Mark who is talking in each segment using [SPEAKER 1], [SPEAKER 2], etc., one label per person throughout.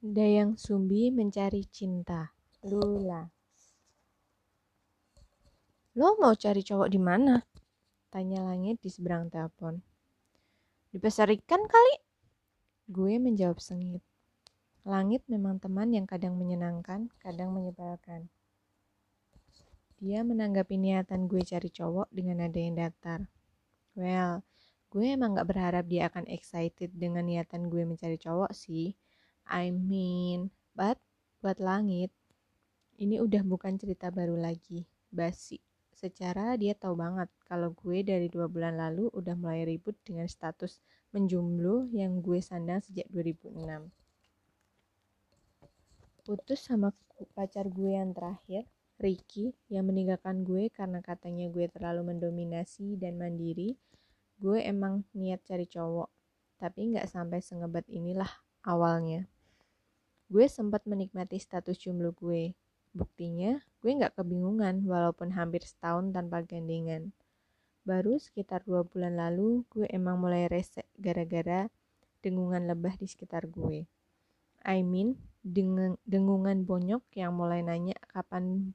[SPEAKER 1] Dayang Sumbi mencari cinta. Lula. Lo mau cari cowok di mana? Tanya langit di seberang telepon. Di pasar ikan kali? Gue menjawab sengit. Langit memang teman yang kadang menyenangkan, kadang menyebalkan. Dia menanggapi niatan gue cari cowok dengan nada yang datar. Well, gue emang gak berharap dia akan excited dengan niatan gue mencari cowok sih. I mean, but buat langit, ini udah bukan cerita baru lagi, basi. Secara dia tahu banget kalau gue dari dua bulan lalu udah mulai ribut dengan status menjomblo yang gue sandang sejak 2006. Putus sama pacar gue yang terakhir, Ricky, yang meninggalkan gue karena katanya gue terlalu mendominasi dan mandiri, gue emang niat cari cowok, tapi nggak sampai sengebat inilah awalnya. Gue sempat menikmati status jomblo gue. Buktinya, gue nggak kebingungan walaupun hampir setahun tanpa gandengan. Baru sekitar dua bulan lalu, gue emang mulai rese gara-gara dengungan lebah di sekitar gue. I mean, dengan dengungan bonyok yang mulai nanya kapan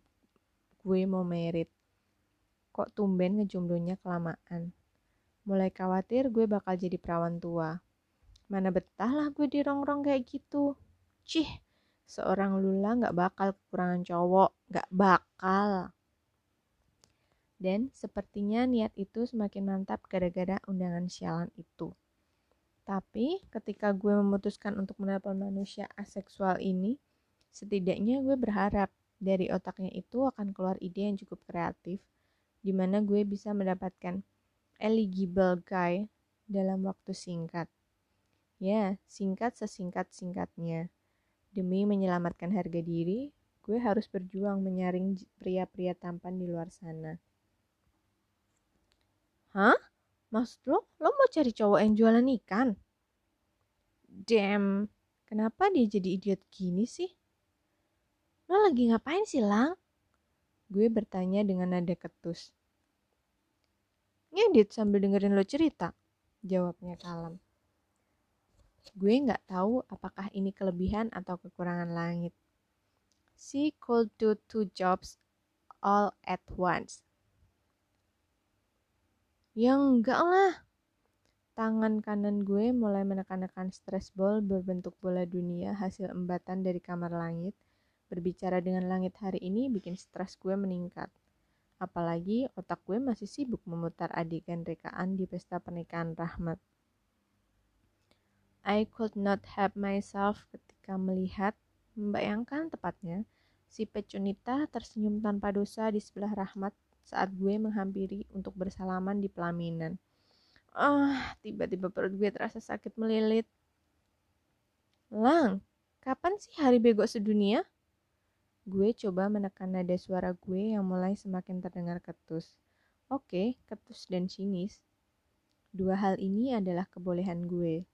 [SPEAKER 1] gue mau merit. Kok tumben ngejomblonya kelamaan. Mulai khawatir gue bakal jadi perawan tua. Mana betah lah gue di rongrong kayak gitu. Cih, seorang Lula gak bakal kekurangan cowok, gak bakal. Dan sepertinya niat itu semakin mantap gara-gara undangan sialan itu. Tapi ketika gue memutuskan untuk menelpon manusia aseksual ini, setidaknya gue berharap dari otaknya itu akan keluar ide yang cukup kreatif, di mana gue bisa mendapatkan eligible guy dalam waktu singkat. Ya, singkat sesingkat-singkatnya. Demi menyelamatkan harga diri, gue harus berjuang menyaring pria-pria tampan di luar sana. Hah? Maksud lo, lo mau cari cowok yang jualan ikan? Damn, kenapa dia jadi idiot gini sih? Lo lagi ngapain sih, Lang? Gue bertanya dengan nada ketus. Ngedit sambil dengerin lo cerita, jawabnya kalem. Gue nggak tahu apakah ini kelebihan atau kekurangan langit. She could do two jobs all at once. Ya enggak lah. Tangan kanan gue mulai menekan-nekan stress ball berbentuk bola dunia hasil embatan dari kamar langit. Berbicara dengan langit hari ini bikin stres gue meningkat. Apalagi otak gue masih sibuk memutar adegan rekaan di pesta pernikahan Rahmat. I could not help myself ketika melihat, membayangkan tepatnya, si Pecunita tersenyum tanpa dosa di sebelah Rahmat saat gue menghampiri untuk bersalaman di pelaminan. Ah, tiba-tiba perut gue terasa sakit melilit. Lang, kapan sih hari bego sedunia? Gue coba menekan nada suara gue yang mulai semakin terdengar ketus. Oke, ketus dan sinis. Dua hal ini adalah kebolehan gue.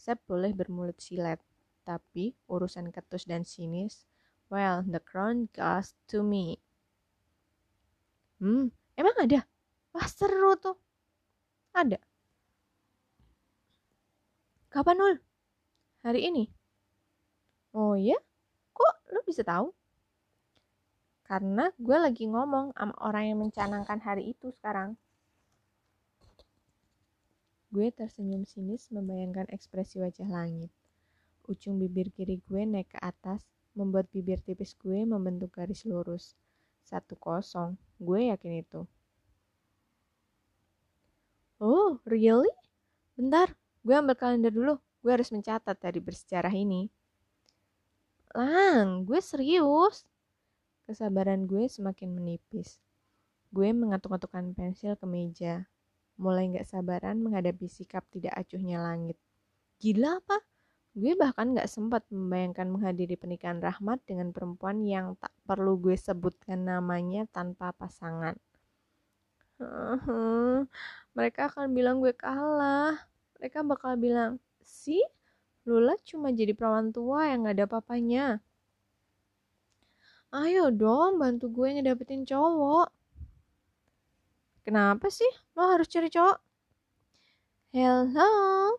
[SPEAKER 1] Sep boleh bermulut silet, tapi urusan ketus dan sinis, well, the crown goes to me. Hmm, emang ada? Wah seru tuh. Ada. Kapan Nul? Hari ini? Oh ya? Kok lu bisa tahu? Karena gue lagi ngomong sama orang yang mencanangkan hari itu sekarang. Gue tersenyum sinis membayangkan ekspresi wajah langit. Ujung bibir kiri gue naik ke atas, membuat bibir tipis gue membentuk garis lurus. Satu kosong, gue yakin itu. Oh, really? Bentar, gue ambil kalender dulu. Gue harus mencatat dari bersejarah ini. Lang, gue serius. Kesabaran gue semakin menipis. Gue mengatuk-atukkan pensil ke meja mulai gak sabaran menghadapi sikap tidak acuhnya langit. Gila apa? Gue bahkan gak sempat membayangkan menghadiri pernikahan Rahmat dengan perempuan yang tak perlu gue sebutkan namanya tanpa pasangan. Mereka akan bilang gue kalah. Mereka bakal bilang, si Lula cuma jadi perawan tua yang gak ada papanya. Ayo dong bantu gue ngedapetin cowok. Kenapa sih lo harus cari cowok? Hello,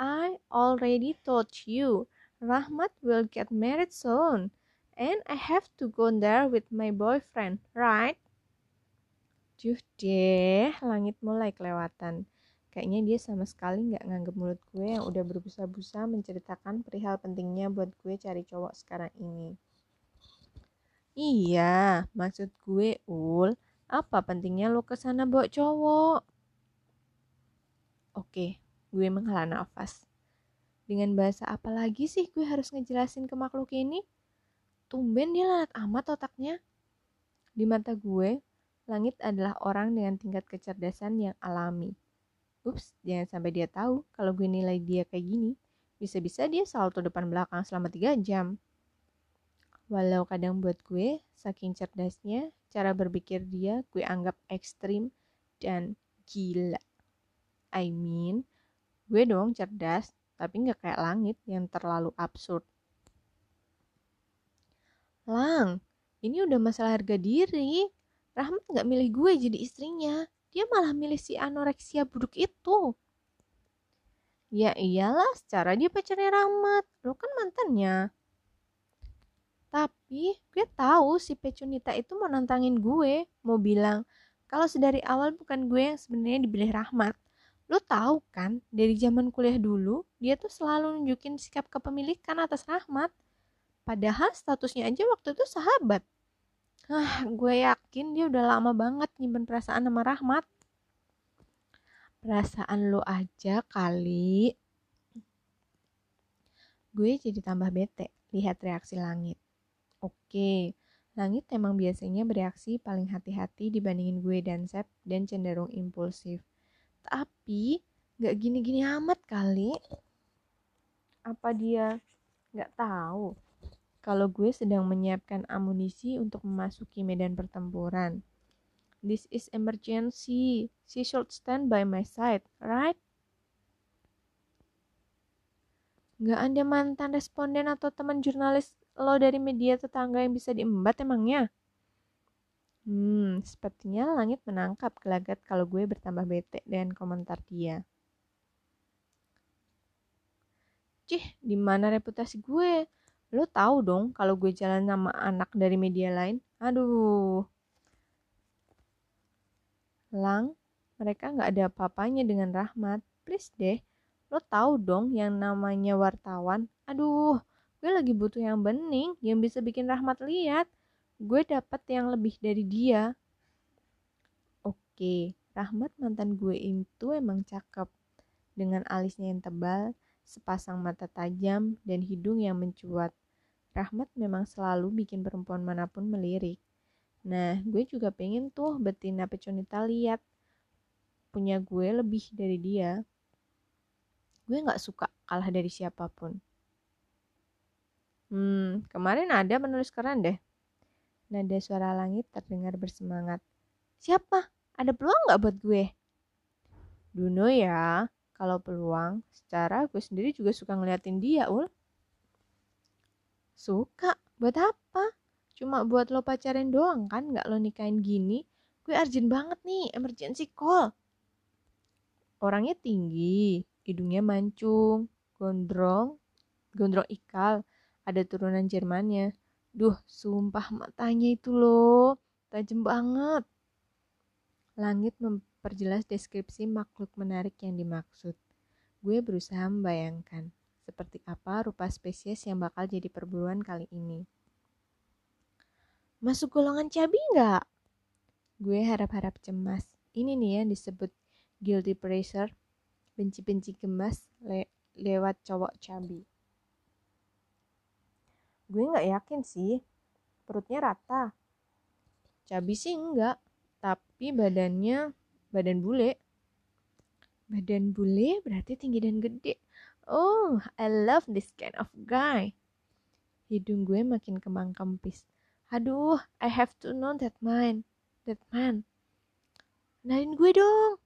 [SPEAKER 1] I already told you. Rahmat will get married soon. And I have to go there with my boyfriend, right? Juh deh, langit mulai kelewatan. Kayaknya dia sama sekali nggak nganggep mulut gue yang udah berbusa-busa menceritakan perihal pentingnya buat gue cari cowok sekarang ini. Iya, maksud gue, Ul, apa pentingnya lo ke sana bawa cowok? Oke, gue menghela nafas. Dengan bahasa apa lagi sih gue harus ngejelasin ke makhluk ini? Tumben dia lalat amat otaknya. Di mata gue, langit adalah orang dengan tingkat kecerdasan yang alami. Ups, jangan sampai dia tahu kalau gue nilai dia kayak gini. Bisa-bisa dia salto depan belakang selama 3 jam. Walau kadang buat gue, saking cerdasnya, cara berpikir dia gue anggap ekstrim dan gila. I mean, gue dong cerdas, tapi nggak kayak langit yang terlalu absurd. Lang, ini udah masalah harga diri. Rahmat nggak milih gue jadi istrinya. Dia malah milih si anoreksia buruk itu. Ya iyalah, secara dia pacarnya Rahmat. Lo kan mantannya. Tapi gue tahu si Pecunita itu mau nantangin gue. Mau bilang, kalau sedari awal bukan gue yang sebenarnya dipilih Rahmat. Lo tahu kan, dari zaman kuliah dulu, dia tuh selalu nunjukin sikap kepemilikan atas Rahmat. Padahal statusnya aja waktu itu sahabat. Ah, gue yakin dia udah lama banget nyimpen perasaan sama Rahmat. Perasaan lo aja kali. Gue jadi tambah bete lihat reaksi langit. Oke, langit emang biasanya bereaksi paling hati-hati dibandingin gue dan Sep dan cenderung impulsif. Tapi gak gini-gini amat kali. Apa dia gak tahu kalau gue sedang menyiapkan amunisi untuk memasuki medan pertempuran. This is emergency. She should stand by my side, right? Gak ada mantan responden atau teman jurnalis lo dari media tetangga yang bisa diembat emangnya? Hmm, sepertinya langit menangkap gelagat kalau gue bertambah bete dengan komentar dia. Cih, di mana reputasi gue? Lo tahu dong kalau gue jalan sama anak dari media lain? Aduh. Lang, mereka nggak ada apa-apanya dengan Rahmat. Please deh, lo tahu dong yang namanya wartawan. Aduh, gue lagi butuh yang bening, yang bisa bikin Rahmat lihat. Gue dapat yang lebih dari dia. Oke, Rahmat mantan gue itu emang cakep. Dengan alisnya yang tebal, sepasang mata tajam, dan hidung yang mencuat. Rahmat memang selalu bikin perempuan mana pun melirik. Nah, gue juga pengen tuh betina peconita lihat. Punya gue lebih dari dia. Gue gak suka kalah dari siapa pun. Hmm, kemarin ada penulis keren deh. Nada suara langit terdengar bersemangat. Siapa? Ada peluang gak buat gue? Duno ya, kalau peluang, secara gue sendiri juga suka ngeliatin dia, Ul. Suka? Buat apa? Cuma buat lo pacarin doang kan, gak lo nikahin gini? Gue urgent banget nih, emergency call. Orangnya tinggi, hidungnya mancung, gondrong, gondrong ikal, ada turunan Jermannya. Duh, sumpah matanya itu loh, tajam banget. Langit memperjelas deskripsi makhluk menarik yang dimaksud. Gue berusaha membayangkan seperti apa rupa spesies yang bakal jadi perburuan kali ini. Masuk golongan cabi nggak? Gue harap-harap cemas. Ini nih yang disebut guilty pleasure, benci-benci gemas le lewat cowok cabi. Gue nggak yakin sih, perutnya rata. Cabi sih enggak, tapi badannya badan bule. Badan bule berarti tinggi dan gede. Oh, I love this kind of guy. Hidung gue makin kemang kempis. Aduh, I have to know that man. That man. Kenalin gue dong.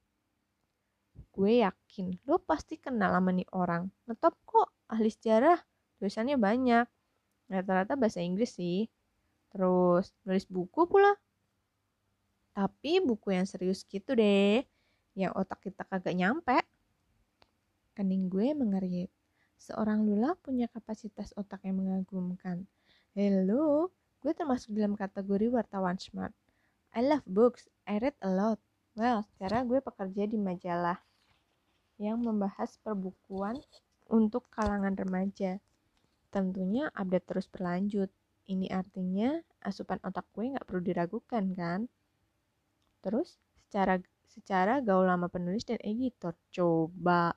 [SPEAKER 1] Gue yakin lo pasti kenal sama nih orang. Ngetop kok, ahli sejarah. Tulisannya banyak. Rata-rata bahasa Inggris sih. Terus nulis buku pula. Tapi buku yang serius gitu deh. Yang otak kita kagak nyampe. Kening gue mengerit. Seorang lula punya kapasitas otak yang mengagumkan. Hello, gue termasuk dalam kategori wartawan smart. I love books, I read a lot. Well, sekarang gue pekerja di majalah yang membahas perbukuan untuk kalangan remaja. Tentunya update terus berlanjut. Ini artinya asupan otak gue nggak perlu diragukan kan? Terus secara secara gaul lama penulis dan editor. Coba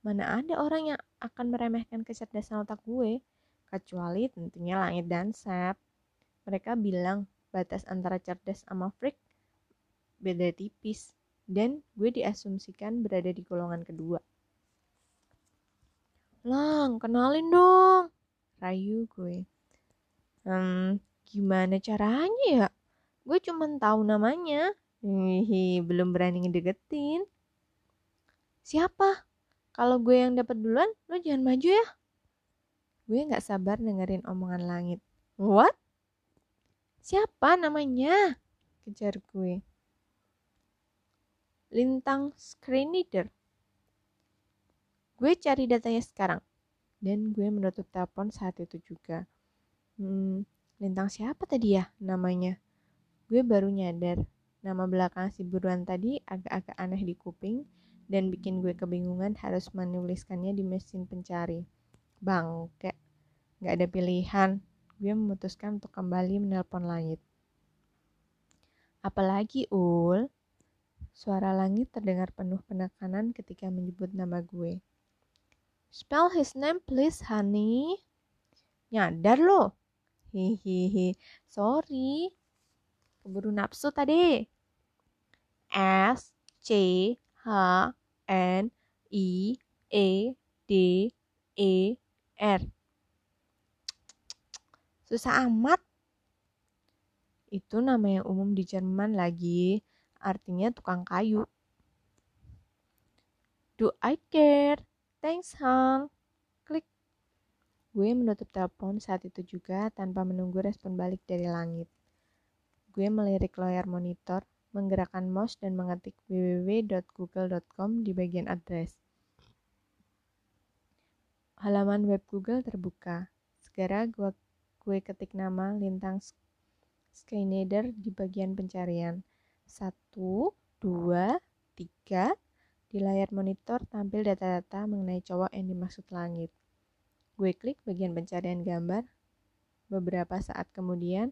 [SPEAKER 1] mana ada orang yang akan meremehkan kecerdasan otak gue? Kecuali tentunya langit dan sep. Mereka bilang batas antara cerdas sama freak beda tipis dan gue diasumsikan berada di golongan kedua. Lang, kenalin dong. Rayu gue. Hmm, gimana caranya ya? Gue cuma tahu namanya. Hihi, belum berani ngedeketin. Siapa? Kalau gue yang dapat duluan, lo jangan maju ya. Gue gak sabar dengerin omongan langit. What? Siapa namanya? Kejar gue. Lintang Screenreader. Gue cari datanya sekarang. Dan gue menutup telepon saat itu juga. Hmm, Lintang siapa tadi ya namanya? Gue baru nyadar. Nama belakang si buruan tadi agak-agak aneh di kuping dan bikin gue kebingungan harus menuliskannya di mesin pencari. Bangke, gak ada pilihan gue memutuskan untuk kembali menelpon langit. Apalagi Ul, suara langit terdengar penuh penekanan ketika menyebut nama gue. Spell his name please, honey. Nyadar lo. Hihihi, sorry. Keburu nafsu tadi. S C H N I E D E R Susah amat. Itu nama yang umum di Jerman lagi, artinya tukang kayu. Do I care? Thanks, Hang. Klik. Gue menutup telepon saat itu juga tanpa menunggu respon balik dari langit. Gue melirik layar monitor, menggerakkan mouse dan mengetik www.google.com di bagian address. Halaman web Google terbuka. Segera gue gue ketik nama lintang Skynader di bagian pencarian. Satu, dua, tiga. Di layar monitor tampil data-data mengenai cowok yang dimaksud langit. Gue klik bagian pencarian gambar. Beberapa saat kemudian,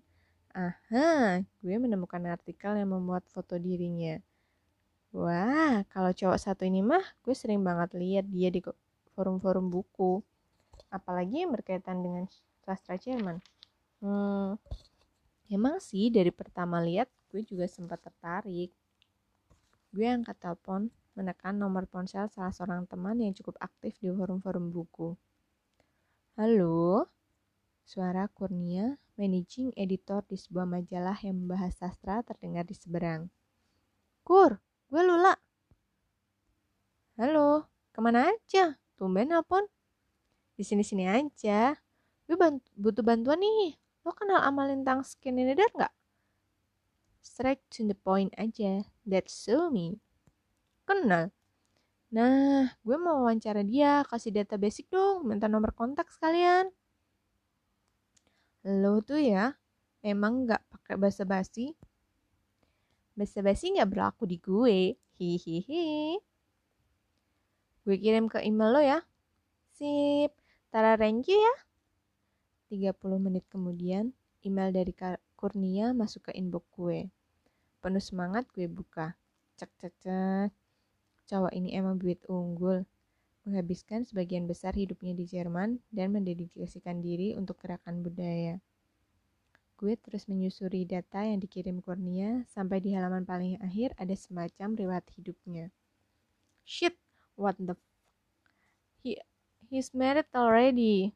[SPEAKER 1] aha, gue menemukan artikel yang memuat foto dirinya. Wah, kalau cowok satu ini mah gue sering banget lihat dia di forum-forum buku. Apalagi yang berkaitan dengan sastra Jerman. Hmm, emang sih dari pertama lihat gue juga sempat tertarik. Gue angkat telepon, menekan nomor ponsel salah seorang teman yang cukup aktif di forum-forum buku. Halo, suara Kurnia, managing editor di sebuah majalah yang membahas sastra terdengar di seberang. Kur, gue Lula. Halo, ke mana aja? Tumben nelpon. Di sini-sini aja gue bantu, butuh bantuan nih lo kenal sama lintang skinny leader nggak straight to the point aja that's so me kenal. Nah gue mau wawancara dia kasih data basic dong minta nomor kontak sekalian. Lo tuh ya emang nggak pakai bahasa basi bahasa basi nggak berlaku di gue. Hihihi. Gue kirim ke email lo ya. Sip. Tara thank you ya. 30 menit kemudian, email dari Kurnia masuk ke inbox gue. Penuh semangat gue buka. Cek cek cek. Cowok ini emang duit unggul. Menghabiskan sebagian besar hidupnya di Jerman dan mendedikasikan diri untuk gerakan budaya. Gue terus menyusuri data yang dikirim Kurnia sampai di halaman paling akhir ada semacam riwayat hidupnya. Shit, what the He, he's married already.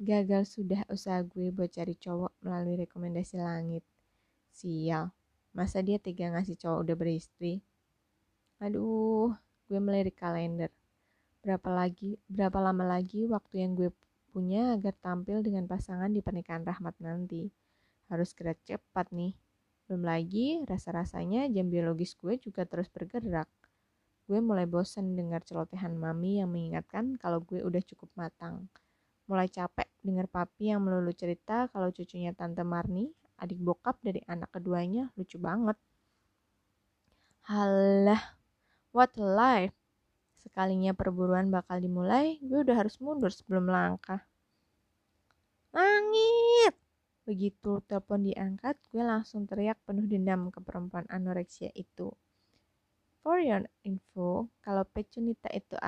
[SPEAKER 1] Gagal sudah usaha gue buat cari cowok melalui rekomendasi langit. Sial, masa dia tega ngasih cowok udah beristri? Aduh, gue melirik kalender. Berapa lagi, berapa lama lagi waktu yang gue punya agar tampil dengan pasangan di pernikahan Rahmat nanti. Harus gerak cepat nih. Belum lagi, rasa-rasanya jam biologis gue juga terus bergerak. gue mulai bosen dengar celotehan mami yang mengingatkan kalau gue udah cukup matang. Mulai capek dengar papi yang melulu cerita kalau cucunya Tante Marni, adik bokap dari anak keduanya, lucu banget. Halah, what a life. Sekalinya perburuan bakal dimulai, gue udah harus mundur sebelum langkah. Langit! Begitu telepon diangkat, gue langsung teriak penuh dendam ke perempuan anoreksia itu. For your info, kalau pecunita itu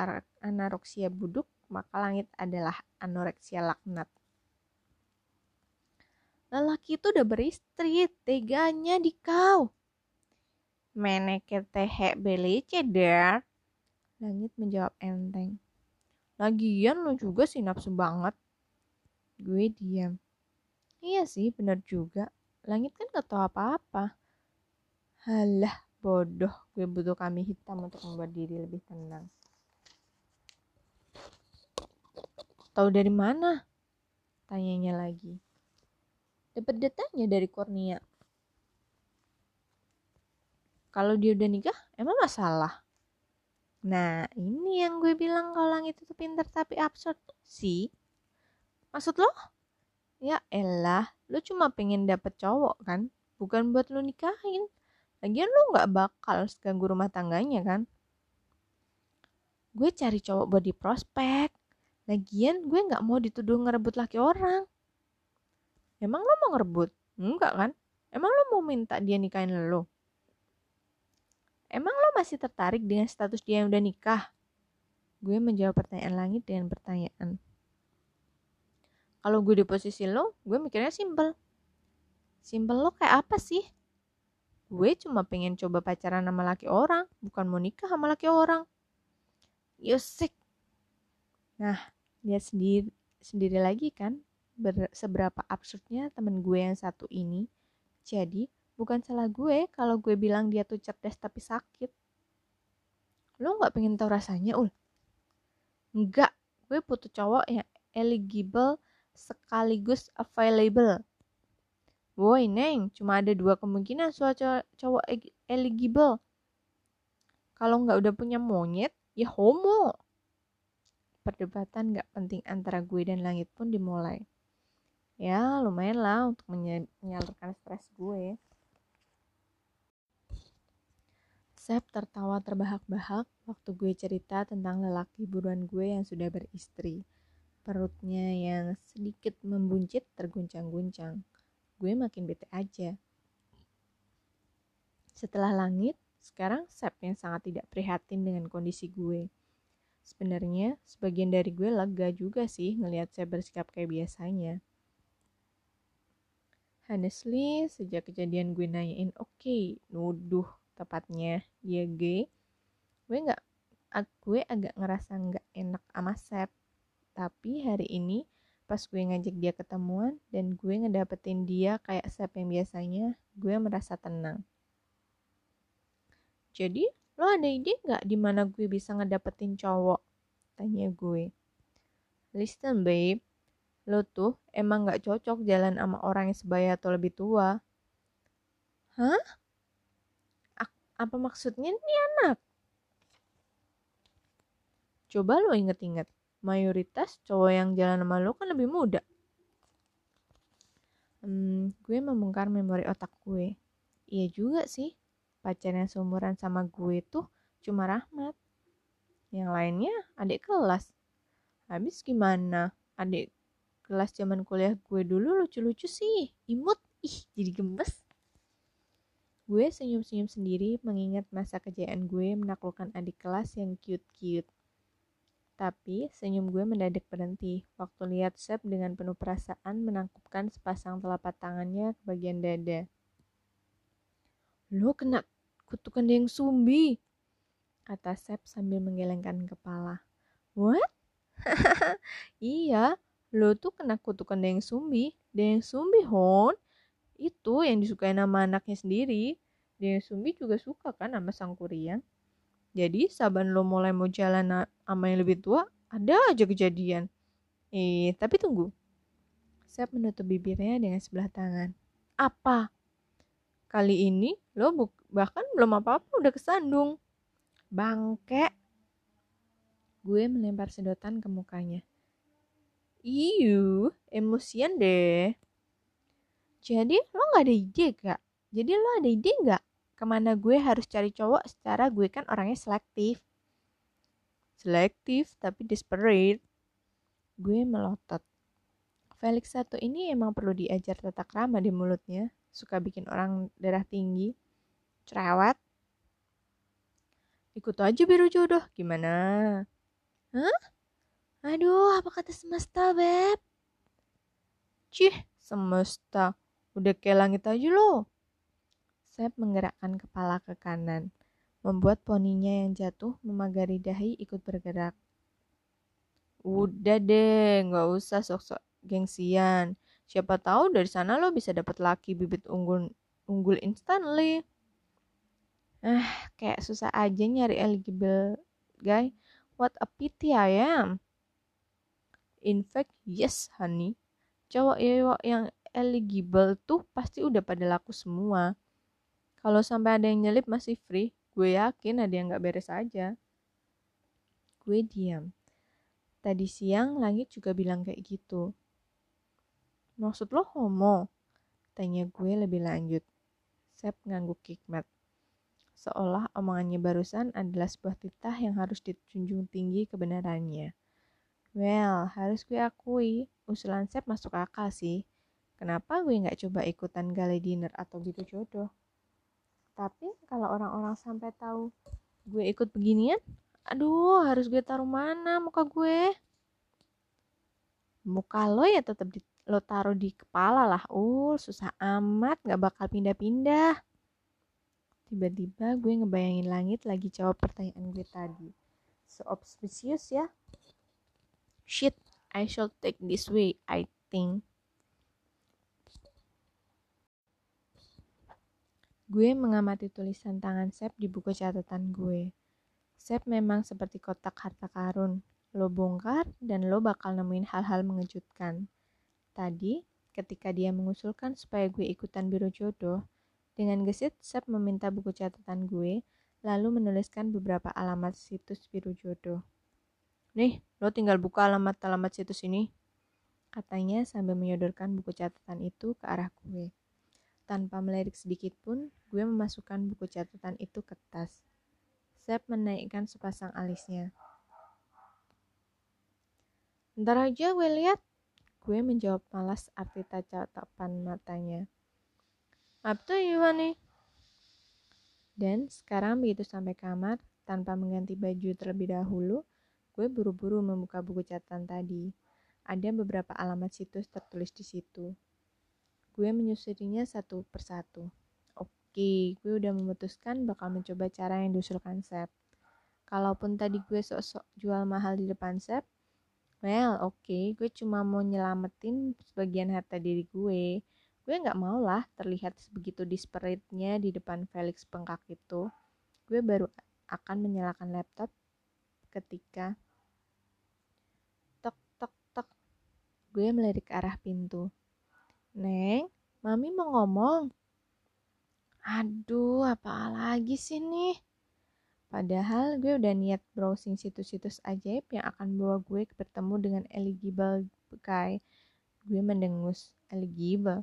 [SPEAKER 1] anoreksia buduk, maka langit adalah anoreksia laknat. Lelaki itu udah beristri, teganya di kau meneket tehe belece dar. Langit menjawab enteng. Lagian lo juga sih nafsu banget. Gue diam. Iya sih, bener juga. Langit kan gak tau apa-apa. Halah, bodoh. Gue butuh kami hitam untuk membuat diri lebih tenang. Tahu dari mana? Tanyanya lagi. Dapat datanya dari Kurnia. Kalau dia udah nikah, emang masalah? Nah, ini yang gue bilang kalau langit itu pinter tapi absurd. sih. Maksud lo? Ya elah, lo cuma pengen dapet cowok kan? Bukan buat lo nikahin. Lagian lo gak bakal ganggu rumah tangganya kan? Gue cari cowok buat di prospek. Lagian gue gak mau dituduh ngerebut laki orang. Emang lo mau ngerebut? Enggak kan? Emang lo mau minta dia nikahin lo? Emang lo masih tertarik dengan status dia yang udah nikah? Gue menjawab pertanyaan langit dengan pertanyaan. Kalau gue di posisi lo, gue mikirnya simpel. Simpel lo kayak apa sih? Gue cuma pengen coba pacaran sama laki orang, bukan mau nikah sama laki orang. Yosik. Nah, lihat sendiri, sendiri lagi kan ber, seberapa absurdnya temen gue yang satu ini. Jadi, bukan salah gue kalau gue bilang dia tuh cerdas tapi sakit lo nggak pengen tahu rasanya ul nggak gue butuh cowok yang eligible sekaligus available Woi neng, cuma ada dua kemungkinan soal cowok, cowok eligible. Kalau nggak udah punya monyet, ya homo. Perdebatan nggak penting antara gue dan langit pun dimulai. Ya lumayan lah untuk menyalurkan stres gue. Sep tertawa terbahak-bahak waktu gue cerita tentang lelaki buruan gue yang sudah beristri. Perutnya yang sedikit membuncit terguncang-guncang. Gue makin bete aja. Setelah langit, sekarang Sep yang sangat tidak prihatin dengan kondisi gue. Sebenarnya, sebagian dari gue lega juga sih ngelihat Sep bersikap kayak biasanya. Honestly, sejak kejadian gue nanyain, oke, okay, nuduh tepatnya dia gay gue nggak gue agak ngerasa nggak enak sama Sep. Tapi hari ini pas gue ngajak dia ketemuan dan gue ngedapetin dia kayak Sep yang biasanya gue merasa tenang. Jadi lo ada ide nggak di mana gue bisa ngedapetin cowok? Tanya gue. Listen babe. Lo tuh emang nggak cocok jalan sama orang yang sebaya atau lebih tua. Hah apa maksudnya nih anak? Coba lo inget-inget, mayoritas cowok yang jalan sama lo kan lebih muda. Hmm, gue membongkar memori otak gue. Iya juga sih, pacar yang seumuran sama gue tuh cuma Rahmat. Yang lainnya adik kelas. Habis gimana? Adik kelas zaman kuliah gue dulu lucu-lucu sih. Imut, ih jadi gemes. Gue senyum-senyum sendiri mengingat masa kejayaan gue menaklukkan adik kelas yang cute-cute. Tapi senyum gue mendadak berhenti waktu lihat Sep dengan penuh perasaan menangkupkan sepasang telapak tangannya ke bagian dada. Lo kena kutukan yang sumbi, kata Sep sambil menggelengkan kepala. What? iya, lo tuh kena kutukan yang sumbi. yang sumbi, Hon itu yang disukai nama anaknya sendiri. Dia Sumbi juga suka kan sama sang Kurian jadi saban lo mulai mau jalan sama yang lebih tua ada aja kejadian. Eh tapi tunggu. Saya menutup bibirnya dengan sebelah tangan. Apa? Kali ini lo bahkan belum apa-apa udah kesandung. Bangke. Gue melempar sedotan ke mukanya. Iyu, emosian deh. Jadi lo gak ada ide gak? Jadi lo ada ide gak? Ke mana gue harus cari cowok secara gue kan orangnya selektif. Selektif tapi desperate. Gue melotot. Felix satu ini emang perlu diajar tata krama di mulutnya. Suka bikin orang darah tinggi. Cerewet. Ikut aja biru jodoh, gimana? Hah? Aduh, apa kata semesta, Beb? Cih, semesta. Udah kayak langit aja loh. Sep menggerakkan kepala ke kanan, membuat poninya yang jatuh memagari dahi ikut bergerak. Udah deh, nggak usah sok-sok gengsian. Siapa tahu dari sana lo bisa dapat laki bibit unggul unggul instantly. Ah, kayak susah aja nyari eligible guy. What a pity I am. In fact, yes honey. Cowok yang eligible tuh pasti udah pada laku semua. Kalau sampai ada yang nyelip masih free, gue yakin ada yang gak beres aja. Gue diam. Tadi siang langit juga bilang kayak gitu. Maksud lo homo? Tanya gue lebih lanjut. Sep ngangguk hikmat. Seolah omongannya barusan adalah sebuah titah yang harus ditunjung tinggi kebenarannya. Well, harus gue akui, usulan Sep masuk akal sih. Kenapa gue nggak coba ikutan gala dinner atau gitu jodoh? Tapi kalau orang-orang sampai tahu gue ikut beginian, aduh harus gue taruh mana muka gue? Muka lo ya tetap di, lo taruh di kepala lah. Uh, susah amat, nggak bakal pindah-pindah. Tiba-tiba gue ngebayangin langit lagi jawab pertanyaan gue tadi. So obspicious ya. Shit, I shall take this way, I think. Gue mengamati tulisan tangan Sep di buku catatan gue. Sep memang seperti kotak harta karun. Lo bongkar dan lo bakal nemuin hal-hal mengejutkan. Tadi, ketika dia mengusulkan supaya gue ikutan biro jodoh, dengan gesit Sep meminta buku catatan gue, lalu menuliskan beberapa alamat situs biro jodoh. Nih, lo tinggal buka alamat-alamat situs ini. Katanya sambil menyodorkan buku catatan itu ke arah gue. Tanpa melirik sedikit pun, gue memasukkan buku catatan itu ke tas. Sep menaikkan sepasang alisnya. Ntar aja gue lihat. Gue menjawab malas arti tatapan matanya. Up to you, nih. Dan sekarang begitu sampai kamar, tanpa mengganti baju terlebih dahulu, Gue buru-buru membuka buku catatan tadi. Ada beberapa alamat situs tertulis di situ. Gue menyusurinya satu persatu. Oke, gue udah memutuskan bakal mencoba cara yang diusulkan Sep. Kalaupun tadi gue sok-sok jual mahal di depan Sep, well oke, gue cuma mau nyelamatin sebagian harta diri gue. Gue gak mau lah terlihat sebegitu disperitnya di depan Felix pengkak itu. Gue baru akan menyalakan laptop ketika Gue melirik arah pintu. Neng, Mami mau ngomong. Aduh, apa lagi sih nih? Padahal gue udah niat browsing situs-situs ajaib yang akan bawa gue bertemu dengan eligible guy. Gue mendengus, eligible.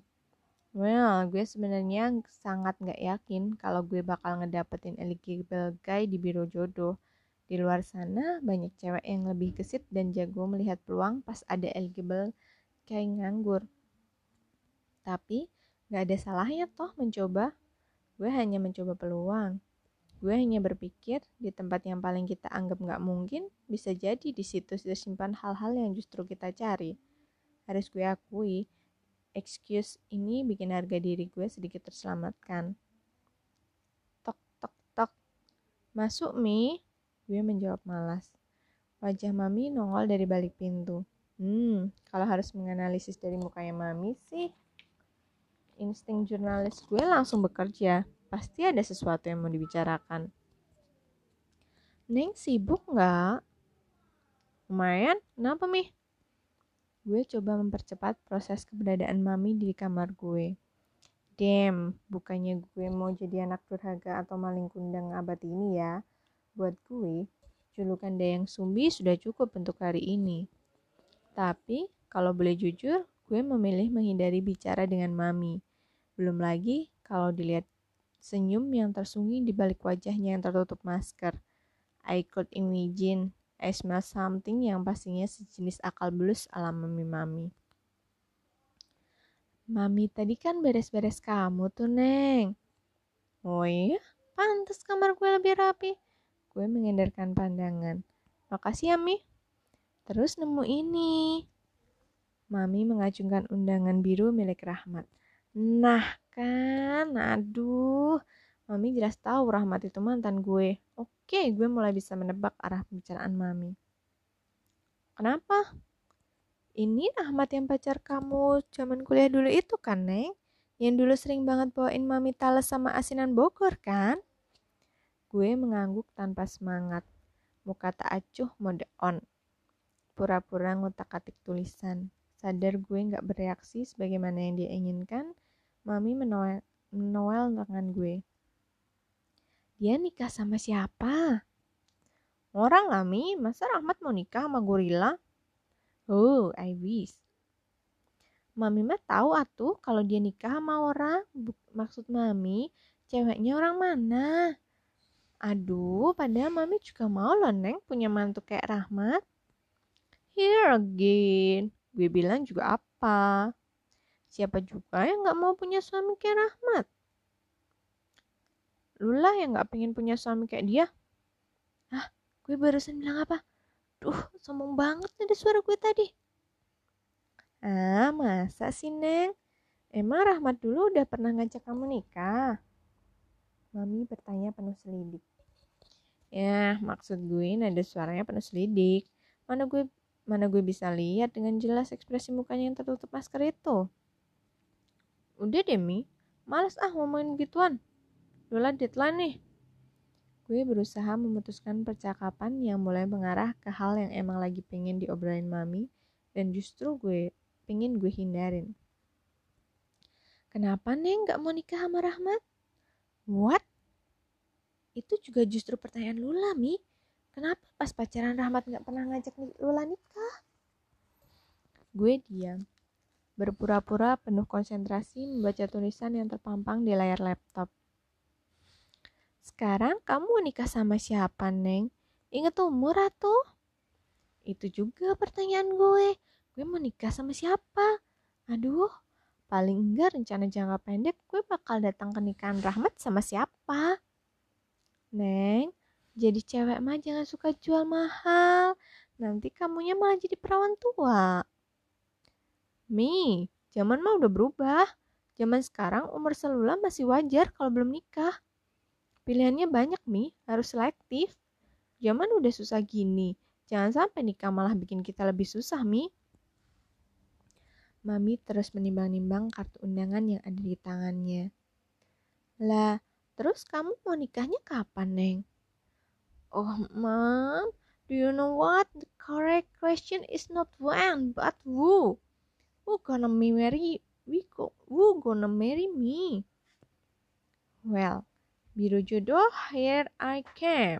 [SPEAKER 1] Well, gue sebenarnya sangat gak yakin kalau gue bakal ngedapetin eligible guy di biro jodoh. Di luar sana banyak cewek yang lebih gesit dan jago melihat peluang pas ada eligible kayak nganggur. Tapi gak ada salahnya toh mencoba. Gue hanya mencoba peluang. Gue hanya berpikir di tempat yang paling kita anggap gak mungkin, bisa jadi di situ tersimpan hal-hal yang justru kita cari. Harus gue akui, excuse ini bikin harga diri gue sedikit terselamatkan. Tok, tok, tok. Masuk, Mi. Gue menjawab malas. Wajah Mami nongol dari balik pintu. Hmm, kalau harus menganalisis dari mukanya Mami sih, insting jurnalis gue langsung bekerja. Pasti ada sesuatu yang mau dibicarakan. Neng sibuk nggak? Lumayan, kenapa Mi? Gue coba mempercepat proses keberadaan Mami di kamar gue. Damn, bukannya gue mau jadi anak durhaka atau maling kundang abad ini ya Buat gue, julukan Dayang Sumbi sudah cukup untuk hari ini. Tapi, kalau boleh jujur, gue memilih menghindari bicara dengan mami. Belum lagi kalau dilihat senyum yang tersembunyi di balik wajahnya yang tertutup masker. I could imagine I smell something yang pastinya sejenis akal bulus ala mami-mami. Mami tadi kan beres-beres kamu tuh, Neng. Oh iya? Pantas kamar gue lebih rapi. Gue mengendarkan pandangan. Makasih ya, Mi. Terus nemu ini. Mami mengacungkan undangan biru milik Rahmat. Nah kan, aduh. Mami jelas tahu Rahmat itu mantan gue. Oke, gue mulai bisa menebak arah pembicaraan Mami. Kenapa? Ini Rahmat yang pacar kamu zaman kuliah dulu itu kan, Neng? Yang dulu sering banget bawain Mami tales sama asinan Bogor, kan? Gue mengangguk tanpa semangat. Muka tak acuh mode on. Pura-pura ngotak-atik tulisan. Sadar gue gak bereaksi sebagaimana yang dia inginkan, Mami menowel, menowel tangan gue. Dia nikah sama siapa? Orang Ami, masa Rahmat mau nikah sama gorila? Oh, I wish. Mami mah tahu atuh kalau dia nikah sama orang. Maksud Mami, ceweknya orang mana? Aduh, padahal Mami juga mau loh Neng punya mantu kayak Rahmat. Here again. Gue bilang juga apa? Siapa juga yang gak mau punya suami kayak Rahmat? Lu lah yang gak pengen punya suami kayak dia. Ah, gue barusan bilang apa? Duh, sombong banget nih suara gue tadi. Ah, masa sih, Neng? Emang Rahmat dulu udah pernah ngajak kamu nikah? Mami bertanya penuh selidik. Ya, maksud gue nada suaranya penuh selidik. Mana gue mana gue bisa lihat dengan jelas ekspresi mukanya yang tertutup masker itu. Udah deh, Mi. Males ah ngomongin gituan. Lula deadline nih. Gue berusaha memutuskan percakapan yang mulai mengarah ke hal yang emang lagi pengen diobrolin mami dan justru gue pengen gue hindarin. Kenapa Neng gak mau nikah sama Rahmat? What? Itu juga justru pertanyaan Lula, Mi. Kenapa pas pacaran Rahmat gak pernah ngajak Lula nikah? Gue diam. Berpura-pura penuh konsentrasi membaca tulisan yang terpampang di layar laptop. Sekarang kamu nikah sama siapa, Neng? Ingat umur atau? Itu juga pertanyaan gue. Gue mau nikah sama siapa? Aduh, paling enggak rencana jangka pendek gue bakal datang ke nikahan Rahmat sama siapa? Neng, jadi cewek mah jangan suka jual mahal. Nanti kamunya malah jadi perawan tua. Mi, zaman mah udah berubah. Zaman sekarang umur selula masih wajar kalau belum nikah. Pilihannya banyak, Mi. Harus selektif. Zaman udah susah gini. Jangan sampai nikah malah bikin kita lebih susah, Mi. Mami terus menimbang-nimbang kartu undangan yang ada di tangannya. Lah, terus kamu mau nikahnya kapan, Neng? Oh, Mom, do you know what? The correct question is not when, but who. Who gonna marry? We go, who gonna marry me? Well, Biru jodoh, here I came.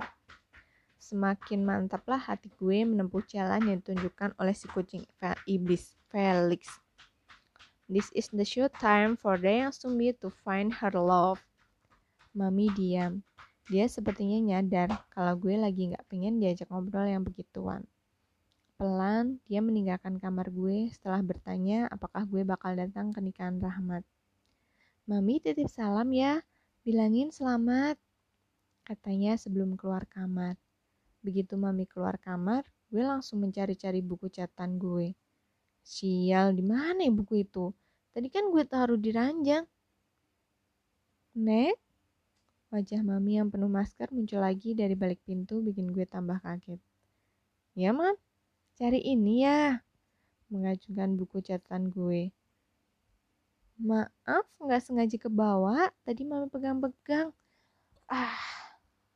[SPEAKER 1] Semakin mantaplah hati gue menempuh jalan yang ditunjukkan oleh si kucing iblis, Felix. This is the show time for Dayang Sumbi to find her love. Mami diam. Dia sepertinya nyadar kalau gue lagi gak pengen diajak ngobrol yang begituan. Pelan, dia meninggalkan kamar gue setelah bertanya apakah gue bakal datang ke nikahan Rahmat. Mami titip salam ya, Bilangin selamat, katanya sebelum keluar kamar. Begitu mami keluar kamar, gue langsung mencari-cari buku catatan gue. Sial, di mana ya buku itu? Tadi kan gue taruh di ranjang. Nek, wajah mami yang penuh masker muncul lagi dari balik pintu bikin gue tambah kaget. Ya, Mam. Cari ini ya. Mengajukan buku catatan gue. Maaf, nggak sengaja ke bawah. Tadi mama pegang-pegang. Ah,